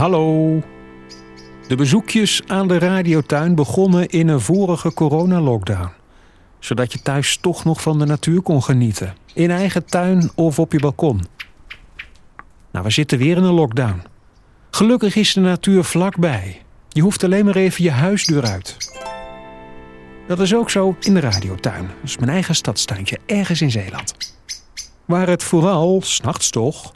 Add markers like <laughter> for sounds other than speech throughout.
Hallo. De bezoekjes aan de radiotuin begonnen in een vorige coronalockdown. Zodat je thuis toch nog van de natuur kon genieten. In eigen tuin of op je balkon. Nou, we zitten weer in een lockdown. Gelukkig is de natuur vlakbij. Je hoeft alleen maar even je huisdeur uit. Dat is ook zo in de radiotuin. Dat is mijn eigen stadstuintje, ergens in Zeeland. Waar het vooral, s'nachts toch,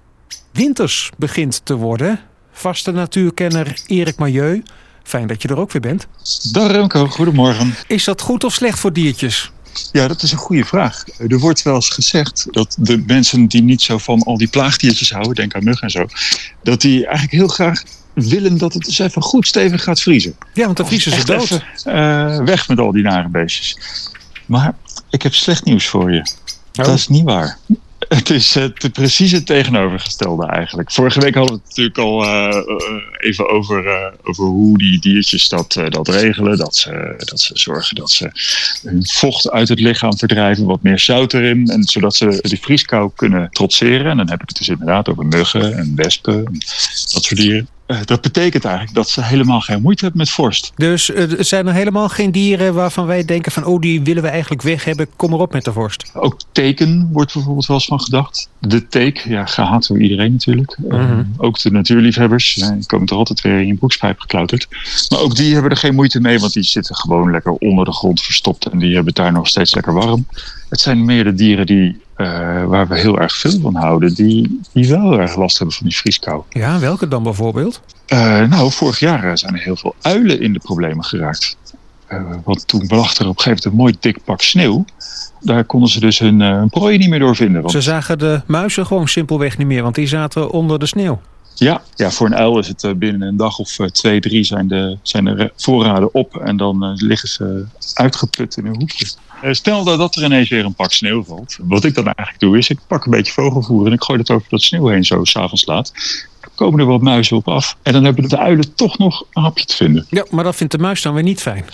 winters begint te worden. Vaste natuurkenner Erik Majeu. Fijn dat je er ook weer bent. Dag Remco, goedemorgen. Is dat goed of slecht voor diertjes? Ja, dat is een goede vraag. Er wordt wel eens gezegd dat de mensen die niet zo van al die plaagdiertjes houden, denk aan muggen en zo, dat die eigenlijk heel graag willen dat het eens even goed stevig gaat vriezen. Ja, want dan vriezen ze dood. even, eh, weg met al die nare beestjes. Maar ik heb slecht nieuws voor je. Oh. Dat is niet waar. Het is het precies het tegenovergestelde eigenlijk. Vorige week hadden we het natuurlijk al eh, eh, even over, eh, over hoe die diertjes dat, eh, dat regelen. Dat ze, dat ze zorgen dat ze hun vocht uit het lichaam verdrijven, wat meer zout erin. En zodat ze die vrieskou kunnen trotseren. En dan heb ik het dus inderdaad over muggen en wespen en dat soort dieren. Eh, dat betekent eigenlijk dat ze helemaal geen moeite hebben met vorst. Dus eh, er zijn er helemaal geen dieren waarvan wij denken van... oh, die willen we eigenlijk weg hebben. Kom maar op met de vorst. Ook teken wordt bijvoorbeeld wel eens van gedacht. De teek, ja, gehaat door iedereen natuurlijk. Mhm. Eh, ook de natuurliefhebbers, die komen toch altijd weer in je broekspijp geklauterd. Maar ook die hebben er geen moeite mee, want die zitten gewoon lekker onder de grond verstopt. En die hebben het daar nog steeds lekker warm. Het zijn meer de dieren die, eh, waar we heel erg veel van houden, die, die wel heel erg last hebben van die vrieskou. Ja, welke dan bijvoorbeeld? Eh, nou, vorig jaar zijn er heel veel uilen in de problemen geraakt. Eh, want toen lag er op een gegeven moment een mooi dik pak sneeuw. Daar konden ze dus hun, hun prooi niet meer door vinden. Want Ze zagen de muizen gewoon simpelweg niet meer, want die zaten onder de sneeuw. Ja, ja, voor een uil is het eh, binnen een dag of eh, twee, drie zijn de, zijn de voorraden op. En dan eh, liggen ze uitgeput in een hoekje. Stel dat, dat er ineens weer een pak sneeuw valt. Wat ik dan eigenlijk doe is, ik pak een beetje vogelvoer en ik gooi dat over dat sneeuw heen zo s'avonds laat. Komen er wat muizen op af. En dan hebben de uilen toch nog een hapje te vinden. Ja, maar dat vindt de muis dan weer niet fijn. <laughs>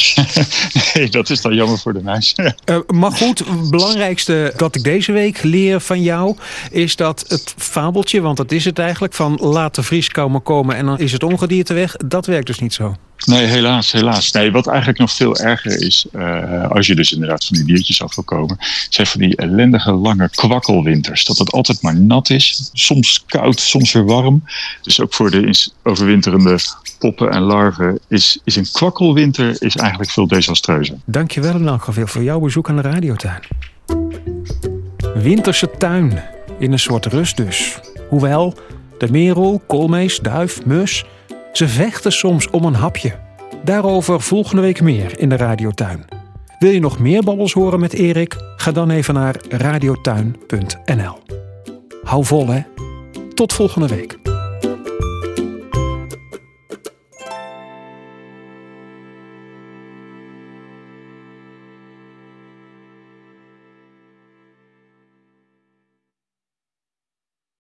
Nee, dat is dan jammer voor de muis. <laughs> Eh, maar goed, het belangrijkste dat ik deze week leer van jou... is dat het fabeltje, want dat is het eigenlijk... van laat de vrieskou maar komen en dan is het ongedierte weg... dat werkt dus niet zo. Nee, helaas, helaas. Nee, wat eigenlijk nog veel erger is, eh, als je dus inderdaad van die diertjes af wil komen, zijn van die ellendige lange kwakkelwinters. Dat het altijd maar nat is, soms koud, soms weer warm. Dus ook voor de overwinterende poppen en larven is, is een kwakkelwinter is eigenlijk veel desastreuzer. Dankjewel in elk geval voor jouw bezoek aan de radiotuin. Winterse tuin, in een soort rust dus. Hoewel, de merel, koolmees, duif, mus... ze vechten soms om een hapje. Daarover volgende week meer in de radiotuin. Wil je nog meer babbels horen met Erik? Ga dan even naar radiotuin.nl. Hou vol hè. Tot volgende week.